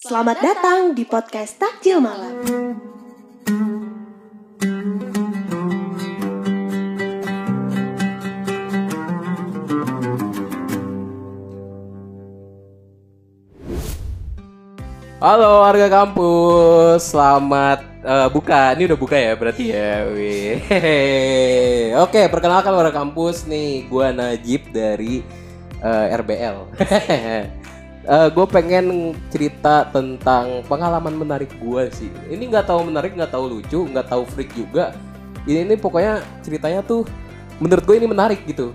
Selamat datang di podcast Takjil Malam. Halo warga kampus, selamat eh, buka. Ini udah buka ya berarti ya. Wih. Hehehe. Oke, perkenalkan warga kampus nih, gua Najib dari eh, RBL. gue pengen cerita tentang pengalaman menarik gua sih. Ini nggak tahu menarik, nggak tahu lucu, nggak tahu freak juga. Ini, ini pokoknya ceritanya tuh menurut gue ini menarik gitu.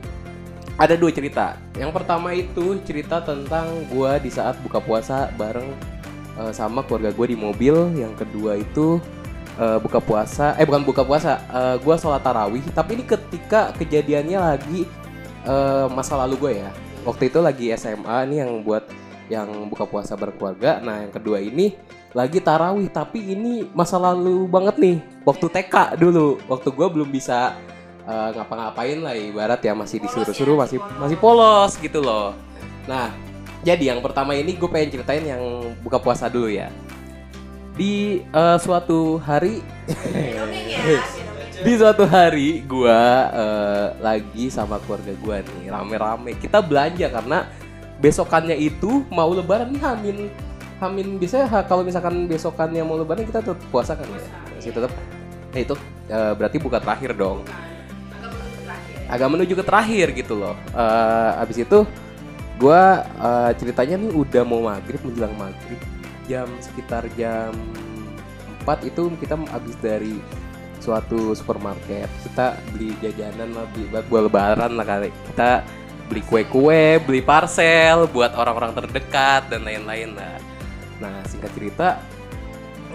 Ada dua cerita. Yang pertama itu cerita tentang gua di saat buka puasa bareng eh, sama keluarga gue di mobil. Yang kedua itu eh, buka puasa, eh bukan buka puasa, eh, gue sholat tarawih. Tapi ini ketika kejadiannya lagi eh, masa lalu gue ya. Waktu itu lagi SMA nih yang buat yang buka puasa berkeluarga. Nah yang kedua ini lagi tarawih. Tapi ini masa lalu banget nih. Waktu TK dulu. Waktu gue belum bisa eh, ngapa-ngapain lah ibarat ya masih disuruh-suruh masih masih polos gitu loh. Nah jadi yang pertama ini gue pengen ceritain yang buka puasa dulu ya. Di eh, suatu hari di suatu hari gue lagi sama keluarga gue nih rame-rame kita belanja karena besokannya itu mau lebaran nih Hamin. Hamin biasanya ha- kalau misalkan besokannya mau lebaran kita tetap puasa kan? Ya masih tetap. Ya itu eh, berarti buka terakhir dong. Agak menuju ke terakhir gitu loh. Eh, abis itu gue ceritanya nih udah mau maghrib menjelang maghrib. Jam sekitar jam 4 itu kita habis dari suatu supermarket kita beli jajanan lah beli buat lebaran lah kali. Kita beli kue-kue beli parcel buat orang-orang terdekat dan lain-lain. Lah nah singkat cerita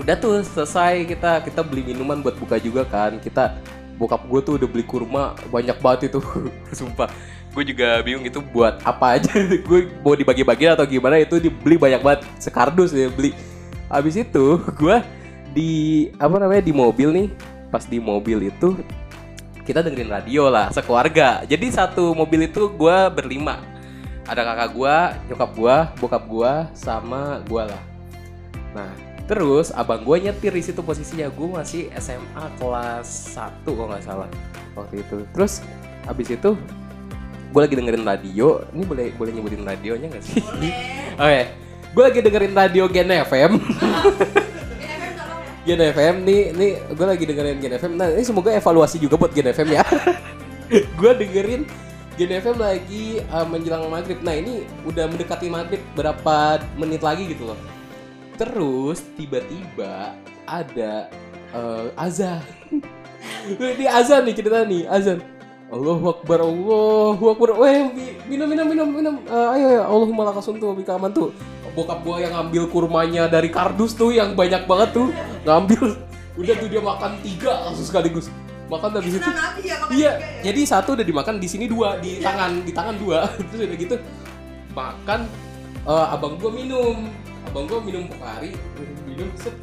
udah tuh selesai kita kita beli minuman buat buka juga kan. Kita bokap gue tuh udah beli kurma banyak banget itu sumpah. Gue juga bingung itu buat apa aja. Gue mau dibagi-bagi atau gimana itu dibeli banyak banget. Sekardus ya beli. Habis itu gue di apa namanya di mobil nih. Pas di mobil itu kita dengerin radio lah sekeluarga. Jadi satu mobil itu gue berlima. Ada kakak gue nyokap gue bokap gue sama gue lah. Nah terus abang gue nyetir di situ posisinya. Gue masih SMA kelas 1 kalau nggak salah waktu itu. Terus habis itu gue lagi dengerin radio. Ini boleh boleh nyebutin radionya nggak sih? Oke gue lagi dengerin radio Gen FM Gen FM nih, nih gue lagi dengerin Gen FM. Nah ini semoga evaluasi juga buat Gen FM ya. gue dengerin Gen FM lagi uh, menjelang maghrib. Nah ini udah mendekati maghrib berapa menit lagi gitu loh. Terus tiba-tiba ada uh, azan. ini azan nih cerita nih azan. Allahu Akbar, Allahu Akbar. Weh, mi- minum, minum, minum, minum. Eh, ayo, ayo, Allahumma lakasuntu, bika aman tuh. Bokap gua yang ngambil kurmanya dari kardus tuh, yang banyak banget tuh. Ngambil. Udah tuh dia makan tiga langsung sekaligus. Makan habis itu. Iya, jadi satu udah dimakan di sini dua, di tangan, di tangan dua. Terus udah gitu makan eh, abang gua minum. Abang gua minum Pocari, minum set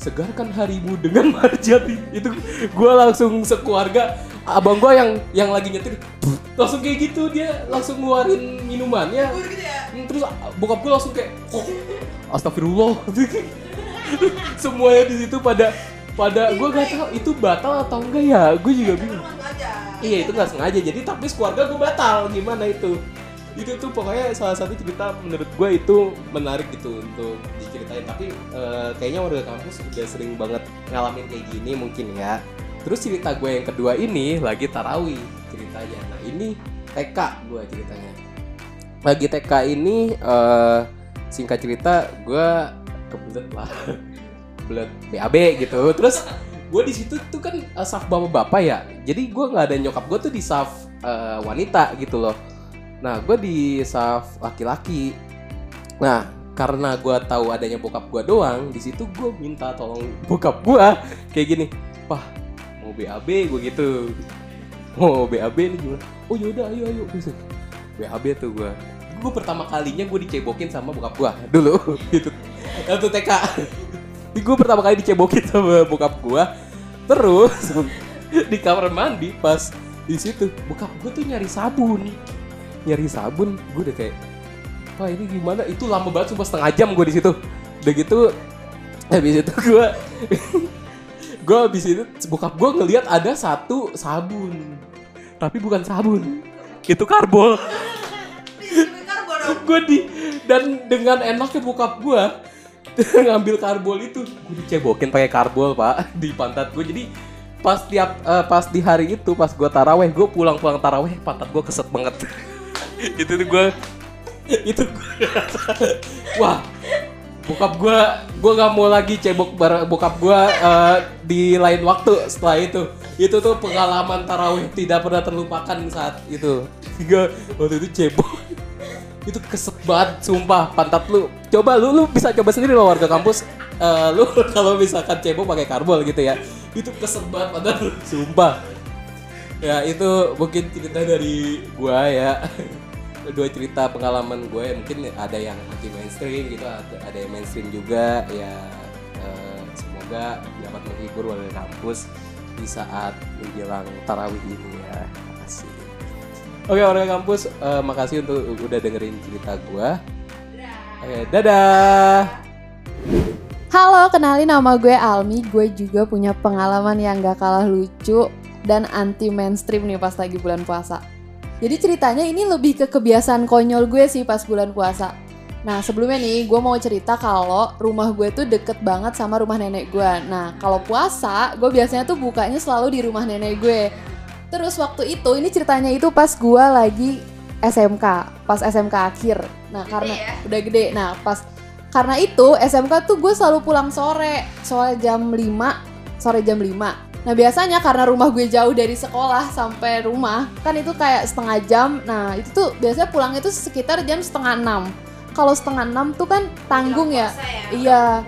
segarkan harimu dengan marjati. Itu gua langsung sekeluarga abang gua yang yang lagi nyetir. Langsung kayak gitu dia langsung ngeluarin minumannya. Terus bokap gua langsung kayak oh, astagfirullah. Semuanya di situ pada pada gua gak tahu itu batal atau enggak ya. Gue juga bingung. iya itu nggak sengaja. Jadi tapi keluarga gue batal. Gimana itu itu tuh pokoknya salah satu cerita menurut gue itu menarik gitu untuk diceritain. Tapi eh, kayaknya warga kampus udah sering banget ngalamin kayak gini mungkin ya. Terus cerita gue yang kedua ini lagi tarawih ceritanya. Nah ini TK gue ceritanya. Lagi TK ini eh, singkat cerita gue kebelet lah. Kebelet BAB gitu. Terus gue di situ tuh kan eh, saf bapak-bapak ya. Jadi gue nggak ada nyokap gue tuh di saf eh, wanita gitu loh nah gue di saf laki-laki. Nah karena gue tahu adanya bokap gue doang di situ gue minta tolong bokap gue kayak gini pah mau BAB gue gitu. Mau BAB nih gimana? Oh yaudah ayo ayo. Bisa BAB tuh gue gue pertama kalinya gue dicebokin sama bokap gue dulu gitu. Itu TK gue pertama kali dicebokin sama bokap gue terus di kamar mandi pas di situ bokap gue tuh nyari sabun nyari sabun gue udah kayak wah ini gimana? Itu lama banget cuma setengah jam gue di situ. Udah gitu habis itu gue gue habis itu bokap gue ngelihat ada satu sabun. Tapi bukan sabun itu karbol. Gue di dan dengan enaknya bokap gue ngambil karbol itu gue dicebokin pakai karbol pak di pantat gue jadi pas tiap eh, pas di hari itu pas gue taraweh gue pulang pulang taraweh pantat gue keset banget itu tuh gue itu gue wah bokap gue gue nggak mau lagi cebok bar- bokap gue eh, di lain waktu setelah itu. Itu tuh pengalaman taraweh tidak pernah terlupakan saat itu. Gue waktu itu cebok. Itu keset banget sumpah pantat lu. Coba lu lu bisa coba sendiri loh warga kampus. Eh, lu kalau misalkan cebok pakai karbol gitu ya. Itu keset banget lu sumpah. Ya itu mungkin cerita dari gua ya dua cerita pengalaman gue mungkin ada yang anti mainstream gitu ada, yang mainstream juga ya eh, semoga dapat menghibur warga kampus di saat menjelang tarawih ini ya makasih oke warga kampus eh, makasih untuk udah dengerin cerita gue oke dadah Halo, kenalin nama gue Almi. Gue juga punya pengalaman yang gak kalah lucu dan anti mainstream nih pas lagi bulan puasa. Jadi ceritanya ini lebih ke kebiasaan konyol gue sih pas bulan puasa. Nah sebelumnya nih gue mau cerita kalau rumah gue tuh deket banget sama rumah nenek gue. Nah kalau puasa gue biasanya tuh bukanya selalu di rumah nenek gue. Terus waktu itu ini ceritanya itu pas gue lagi SMK, pas SMK akhir. Nah karena udah gede. Nah pas karena itu SMK tuh gue selalu pulang sore, sore jam 5, sore jam 5. Nah biasanya karena rumah gue jauh dari sekolah sampai rumah, kan itu kayak setengah jam. Nah itu tuh biasanya pulang itu sekitar jam setengah 6. Kalau setengah 6 tuh kan tanggung ya. Iya.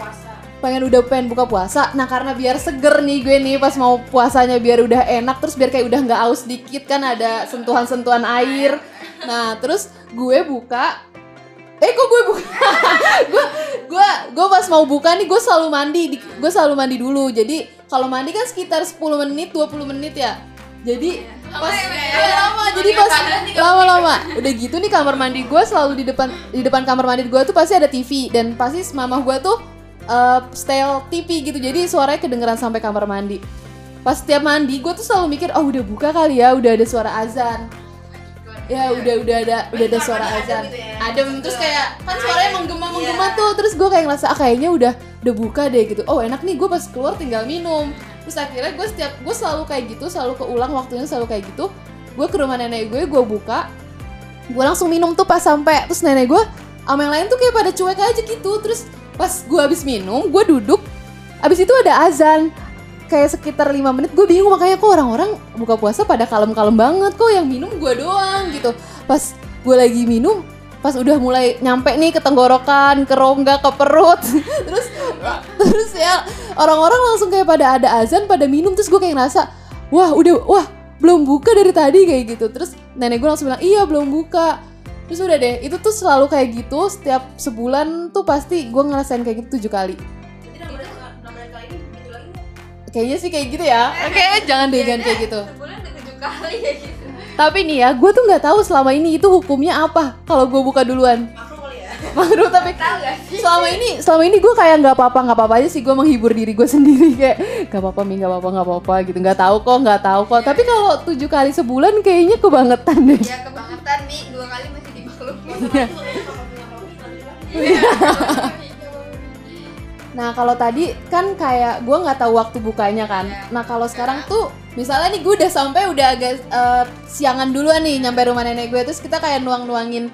Pengen udah pengen buka puasa. Nah karena biar seger nih gue nih pas mau puasanya biar udah enak terus biar kayak udah nggak aus dikit kan ada sentuhan-sentuhan air. Nah terus gue buka Eh kok gue buka? gue gue gue pas mau buka nih gue selalu mandi, di- gue selalu mandi dulu. Jadi kalau mandi kan sekitar 10 menit, 20 menit ya. Jadi pas Iya, lama, jadi pas lama-lama. Udah gitu nih kamar mandi gue selalu di depan di depan kamar mandi gue tuh pasti ada TV dan pasti mama gue tuh eh, style TV gitu. Jadi suaranya kedengeran sampai kamar mandi. Pas tiap mandi gue tuh selalu mikir oh udah buka kali ya udah ada suara azan. Ya udah udah ada udah ada suara azan. adem terus kayak kan suaranya menggema menggema tuh. Terus gue kayak ngerasa ah kayaknya udah udah buka deh gitu. Oh enak nih gue pas keluar tinggal minum. Terus akhirnya gue setiap gue selalu kayak gitu selalu keulang waktunya selalu kayak gitu. Gue ke rumah nenek gue gue buka. Gue langsung minum tuh pas sampai terus nenek gue sama yang lain tuh kayak pada cuek aja gitu. Terus pas gue habis minum gue duduk. Abis itu ada azan. Kayak sekitar lima menit gue bingung makanya kok orang-orang buka puasa pada kalem-kalem banget. Kok yang minum gue doang gitu. Pas gue lagi minum pas udah mulai nyampe nih ke tenggorokan ke rongga ke perut. Terus terus ya orang-orang langsung kayak pada ada azan pada minum terus gue kayak ngerasa wah udah wah belum buka dari tadi kayak gitu. Terus nenek gue langsung bilang iya belum buka. Terus udah deh itu tuh selalu kayak gitu setiap sebulan tuh pasti gue ngerasain kayak gitu tujuh kali. Kayaknya sih kayak gitu ya. Oke jangan deh jangan kayak gitu. Sebulan udah tujuh kali ya gitu. tapi nih ya gue tuh nggak tahu selama ini itu hukumnya apa kalau gue buka duluan Makruh tapi Tahu gak sih? selama ini selama ini gue kayak nggak apa-apa nggak apa-apa aja sih gue menghibur diri gue sendiri kayak nggak apa-apa mi nggak apa-apa nggak apa-apa gitu nggak tahu kok nggak tahu kok tapi kalau tujuh kali sebulan kayaknya kebangetan deh Ya kebangetan nih dua kali masih dimaklumin. Nah kalau tadi kan kayak gue nggak tahu waktu bukanya kan. Iya. Nah kalau sekarang tuh misalnya nih gue udah sampai udah agak eh, siangan duluan nih nyampe rumah nenek gue terus kita kayak nuang-nuangin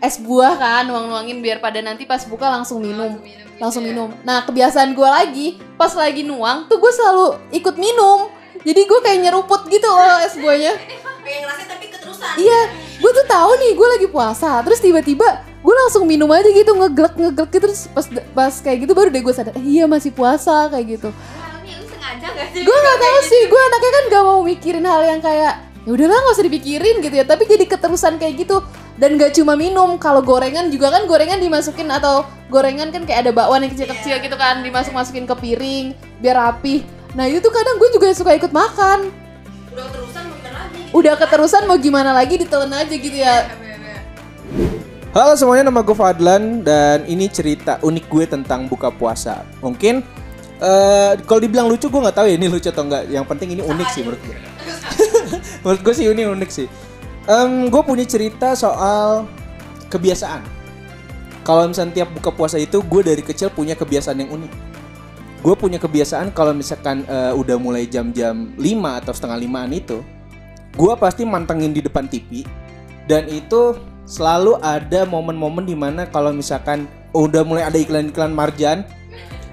es buah kan, nuang-nuangin biar pada nanti pas buka langsung minum. Langsung gitu minum. Nah kebiasaan gue lagi pas lagi nuang tuh gue selalu ikut minum. Jadi gue kayak nyeruput gitu loh es buahnya. Tapi keterusan. Iya, gue tuh tahu nih gue lagi puasa. Terus tiba-tiba gue langsung minum aja gitu ngeglek ngeglek gitu terus pas pas kayak gitu baru deh gue sadar eh, iya masih puasa kayak gitu. Gue nggak tahu sih, gue anaknya kan gak mau mikirin hal yang kayak ya udahlah nggak usah dipikirin gitu ya. Tapi jadi keterusan kayak gitu dan gak cuma minum. Kalau gorengan juga kan gorengan dimasukin atau gorengan kan kayak ada bakwan yang kecil-kecil gitu kan dimasuk masukin ke piring biar rapi. Nah itu tuh kadang gue juga suka ikut makan. Udah keterusan mau gimana lagi? Udah keterusan mau gimana lagi ditelan aja gitu ya. Halo semuanya, nama gue Fadlan dan ini cerita unik gue tentang buka puasa. Mungkin eh kalau dibilang lucu gue nggak tahu ya ini lucu atau enggak. Yang penting ini unik sih menurut gue. menurut gue sih ini unik sih. Em, gue punya cerita soal kebiasaan. Kalau misalnya tiap buka puasa itu gue dari kecil punya kebiasaan yang unik. Gue punya kebiasaan kalau misalkan eh, udah mulai jam-jam 5 atau setengah limaan itu, gue pasti mantengin di depan TV dan itu selalu ada momen-momen di mana kalau misalkan udah mulai ada iklan-iklan marjan,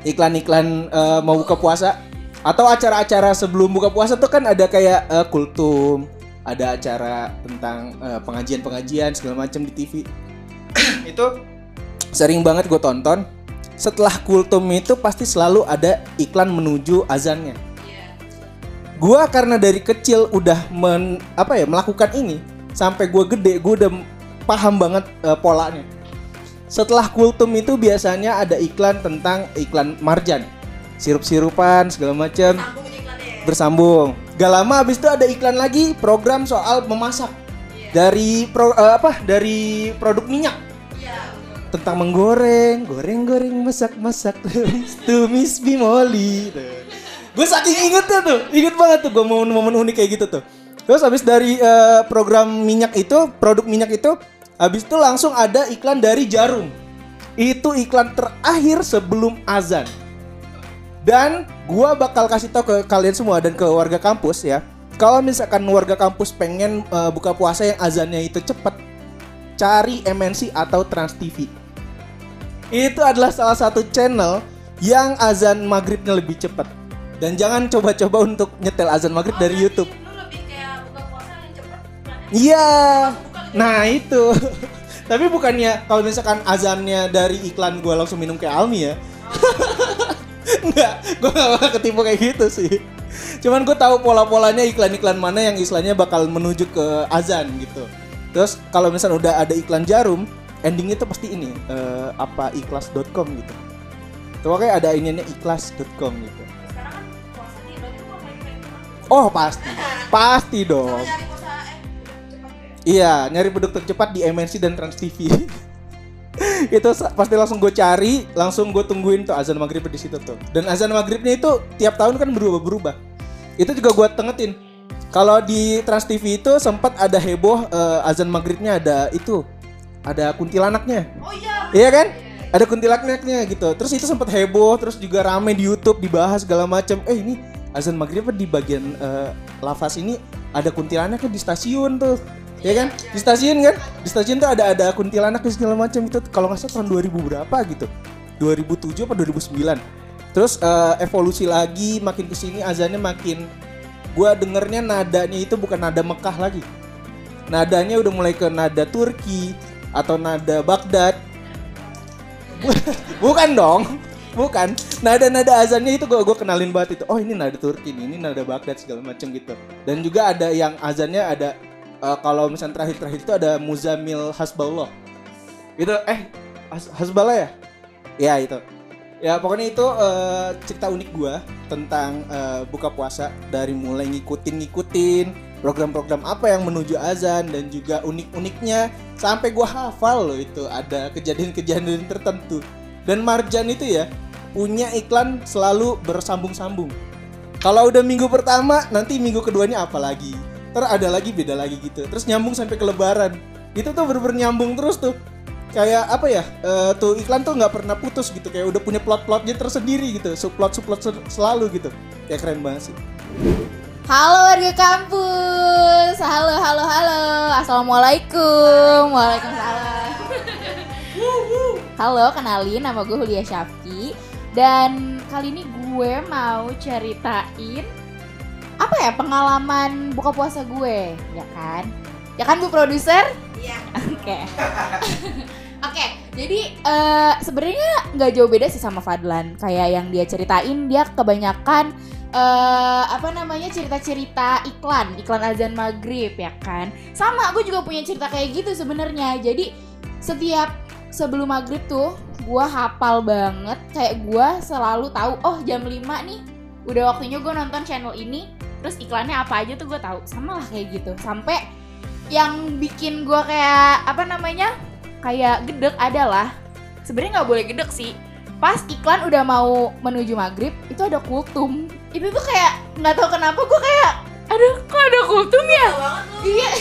iklan-iklan eh, mau buka puasa atau acara-acara sebelum buka puasa tuh kan ada kayak eh, kultum, ada acara tentang eh, pengajian-pengajian segala macam di TV. itu sering banget gue tonton. Setelah kultum itu pasti selalu ada iklan menuju azannya. Gua karena dari kecil udah men, apa ya melakukan ini sampai gua gede gue udah paham banget eh, polanya. Setelah kultum itu biasanya ada iklan tentang iklan marjan, sirup-sirupan segala macam bersambung. Gak lama habis itu ada iklan lagi program soal memasak dari pro, eh, apa dari produk minyak tentang menggoreng, goreng-goreng, masak-masak, tumis bimoli. Gue saking ingetnya tuh, inget banget tuh gue momen-momen unik kayak gitu tuh. Terus habis dari eh, program minyak itu, produk minyak itu, habis itu langsung ada iklan dari jarum. Itu iklan terakhir sebelum azan. Dan gua bakal kasih tahu ke kalian semua dan ke warga kampus ya. Kalau misalkan warga kampus pengen eh, buka puasa yang azannya itu cepet, cari MNC atau Trans TV. Itu adalah salah satu channel yang azan maghribnya lebih cepat. Dan jangan coba-coba untuk nyetel azan maghrib dari YouTube. Lu lebih kayak buka puasa yang cepet. iklannya. Iya. Nah itu. Tapi bukannya kalau misalkan azannya dari iklan gua langsung minum kayak Almi ya. Enggak, gua gak bakal ketipu kayak gitu sih. Cuman gue tahu pola-polanya iklan-iklan mana yang istilahnya bakal menuju ke azan gitu. Terus kalau misalnya udah ada iklan jarum, endingnya tuh pasti ini eh, apa ikhlas.com gitu. Tuh kayak ada ininya ikhlas.com gitu. Kan. Oh pasti, pasti dong. Eh ya. Iya, nyari produk tercepat di MNC dan Trans TV. itu pasti langsung gue cari, langsung gue tungguin tuh azan maghrib di situ tuh. Dan azan maghribnya itu tiap tahun kan berubah-berubah. Itu juga gue tengetin. Kalau di Trans TV itu sempat ada heboh eh, azan maghribnya ada itu, ada kuntilanaknya. Oh iya. Iya kan? Ada kuntilanaknya gitu. Terus itu sempat heboh, terus juga rame di YouTube dibahas segala macam. Eh ini azan maghrib di bagian eh, lafaz ini ada kuntilanaknya di stasiun tuh. Ya kan? Di stasiun kan? Di stasiun tuh ada ada kuntilanak dan segala macam itu kalau nggak salah tahun 2000 berapa gitu. 2007 apa 2009. Terus eh, evolusi lagi makin ke sini azannya makin gua dengernya nadanya itu bukan nada Mekah lagi. Nadanya udah mulai ke nada Turki atau nada Baghdad bukan dong bukan nada-nada azannya itu gue gue kenalin banget itu oh ini nada Turki ini nada Baghdad segala macam gitu dan juga ada yang azannya ada eh, kalau misalnya terakhir-terakhir itu ada Muzamil Hasbullah itu eh Has- Hasbullah ya? Ya itu. Ya pokoknya itu eh, cerita unik gue tentang eh, buka puasa dari mulai ngikutin-ngikutin program-program apa yang menuju azan dan juga unik-uniknya sampai gua hafal loh itu ada kejadian-kejadian tertentu. Dan Marjan itu ya punya iklan selalu bersambung-sambung. Kalau udah minggu pertama nanti minggu keduanya apa lagi ter ada lagi beda lagi gitu terus nyambung sampai ke lebaran itu tuh bener-bener nyambung terus tuh kayak apa ya eh, tuh iklan tuh nggak pernah putus gitu kayak udah punya plot-plotnya tersendiri gitu subplot subplot sel- selalu gitu kayak keren banget sih Halo warga kampus. Halo, halo, halo. Assalamualaikum. Waalaikumsalam. Halo, kenalin nama gue Hulia Syafki dan kali ini gue mau ceritain apa ya pengalaman buka puasa gue, ya kan? Ya kan Bu produser? Iya. Oke. Oke, jadi eh, sebenarnya nggak jauh beda sih sama Fadlan. Kayak yang dia ceritain, dia kebanyakan eh apa namanya cerita-cerita iklan, iklan azan maghrib ya kan. Sama, gue juga punya cerita kayak gitu sebenarnya. Jadi setiap sebelum maghrib tuh, gue hafal banget. Kayak gue selalu tahu, oh jam 5 nih, udah waktunya gue nonton channel ini. Terus iklannya apa aja tuh gue tahu. Sama lah kayak gitu. Sampai yang bikin gue kayak apa namanya kayak gedek adalah sebenarnya nggak boleh gedek sih. Pas iklan udah mau menuju maghrib itu ada kultum. Itu tuh kayak nggak tahu kenapa gue kayak aduh kok ada kultum ya? Iya.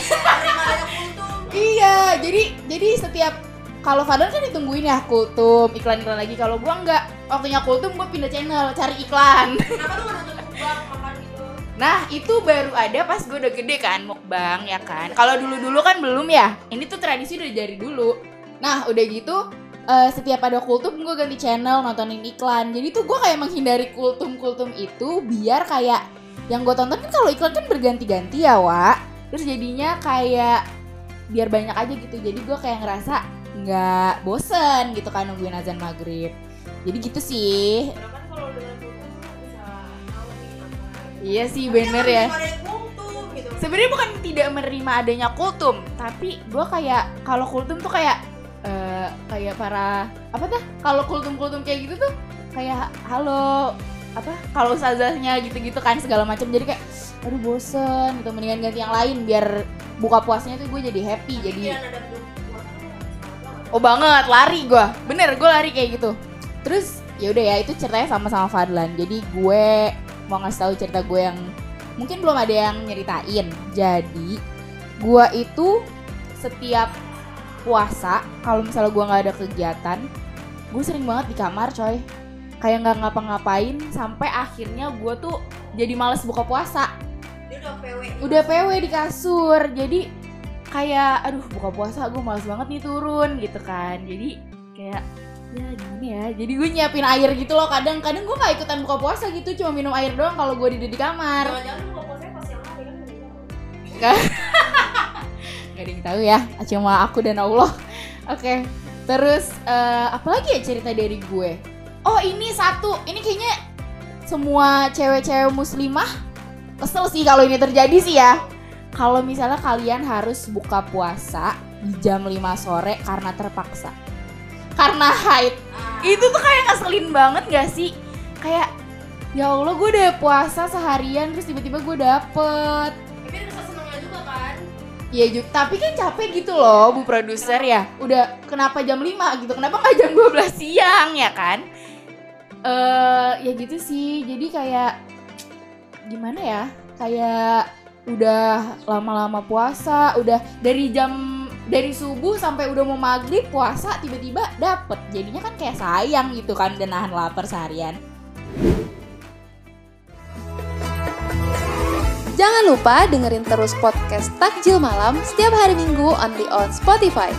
Iya, jadi jadi setiap kalau Fadlan kan ditungguin ya kultum iklan-iklan lagi. Kalau gua nggak, waktunya kultum gua pindah channel cari iklan. Kenapa lu nggak nonton mukbang makan? Nah itu baru ada pas gue udah gede kan mukbang ya kan. Kalau dulu dulu kan belum ya. Ini tuh tradisi udah dari dulu. Nah udah gitu eh, setiap ada kultum gue ganti channel nontonin iklan. Jadi tuh gue kayak menghindari kultum-kultum itu biar kayak yang gue tonton kan kalau iklan kan berganti-ganti ya wa. Terus jadinya kayak biar banyak aja gitu. Jadi gue kayak ngerasa nggak bosen gitu kan nungguin azan maghrib. Jadi gitu sih. Iya sih bener ya. Kultum gitu. sebenarnya bukan tidak menerima adanya kultum tapi gue kayak kalau kultum tuh kayak eh, kayak para apa tuh kalau kultum kultum kayak gitu tuh kayak halo apa kalau ustazahnya gitu-gitu kan segala macam jadi kayak aduh bosen gitu mendingan ganti yang lain biar buka puasnya tuh gue jadi happy jadi. Oh banget, lari gue. Bener, gue lari kayak gitu. Terus ya udah ya itu ceritanya sama-sama Fadlan. Jadi gue mau ngasih tahu cerita gue yang mungkin belum ada yang nyeritain. Jadi gue itu setiap puasa kalau misalnya gue nggak ada kegiatan, gue sering banget di kamar coy. Kayak nggak ngapa-ngapain sampai akhirnya gue tuh jadi males buka puasa Dia udah PW. udah PW di kasur jadi kayak aduh buka puasa gue males banget nih turun gitu kan jadi kayak ya gimana ya. Jadi gue nyiapin air gitu loh kadang kadang gue nggak ikutan buka puasa gitu cuma minum air doang kalau gue di di kamar. Jangan-jangan lu buka puasanya pas yang hari kan? Nggak. Ada yang tahu ya cuma aku dan Allah. Oke terus eh, apa lagi ya cerita dari gue? Oh ini satu. Ini kayaknya semua cewek-cewek muslimah kesel sih kalau ini terjadi sih ya. Kalau misalnya kalian harus buka puasa di jam 5 sore karena terpaksa karena haid itu tuh kayak ngeselin banget gak sih? Kayak ya Allah gue udah puasa seharian terus tiba-tiba gue dapet. Tapi ada rasa senangnya juga kan. Iya Ju, tapi kan capek gitu loh Bu produser ya. Udah kenapa jam 5 gitu? Kenapa nggak jam 12 siang ya kan? Eh Ya gitu sih. Jadi kayak Gimana ya? Kayak udah lama-lama puasa Udah dari jam dari subuh sampai udah mau maghrib puasa tiba-tiba dapet jadinya kan kayak sayang gitu kan dan nahan lapar seharian Jangan lupa dengerin terus podcast Takjil Malam setiap hari Minggu only on Spotify.